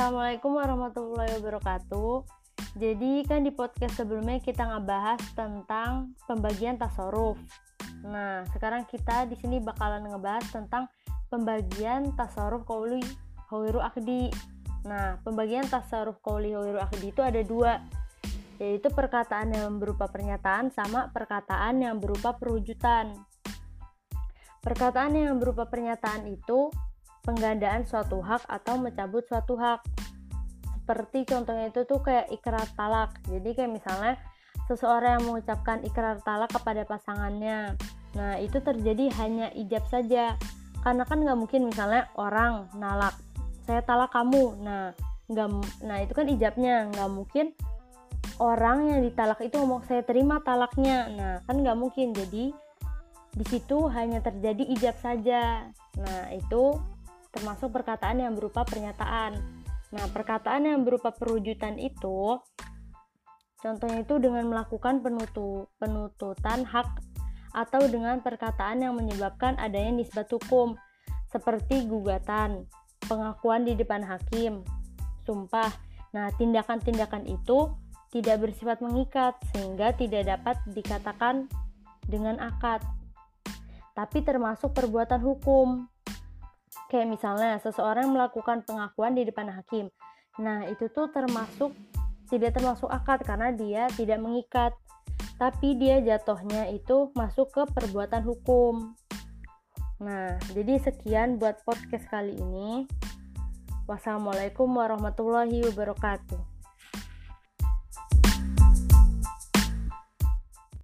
Assalamualaikum warahmatullahi wabarakatuh. Jadi kan di podcast sebelumnya kita ngebahas tentang pembagian tasaruf. Nah, sekarang kita di sini bakalan ngebahas tentang pembagian tasaruf kauli hawiru akdi. Nah, pembagian tasaruf kauli hawiru akdi itu ada dua, yaitu perkataan yang berupa pernyataan sama perkataan yang berupa perwujudan. Perkataan yang berupa pernyataan itu penggandaan suatu hak atau mencabut suatu hak. Seperti contohnya itu tuh kayak ikrar talak. Jadi kayak misalnya seseorang yang mengucapkan ikrar talak kepada pasangannya. Nah itu terjadi hanya ijab saja. Karena kan nggak mungkin misalnya orang nalak saya talak kamu. Nah nggak nah itu kan ijabnya. Nggak mungkin orang yang ditalak itu ngomong saya terima talaknya. Nah kan nggak mungkin. Jadi di situ hanya terjadi ijab saja. Nah itu termasuk perkataan yang berupa pernyataan Nah, perkataan yang berupa perwujudan itu contohnya itu dengan melakukan penutu, penututan hak atau dengan perkataan yang menyebabkan adanya nisbat hukum seperti gugatan, pengakuan di depan hakim, sumpah. Nah, tindakan-tindakan itu tidak bersifat mengikat sehingga tidak dapat dikatakan dengan akad. Tapi termasuk perbuatan hukum Kayak misalnya seseorang melakukan pengakuan di depan hakim. Nah, itu tuh termasuk tidak termasuk akad karena dia tidak mengikat. Tapi dia jatuhnya itu masuk ke perbuatan hukum. Nah, jadi sekian buat podcast kali ini. Wassalamualaikum warahmatullahi wabarakatuh.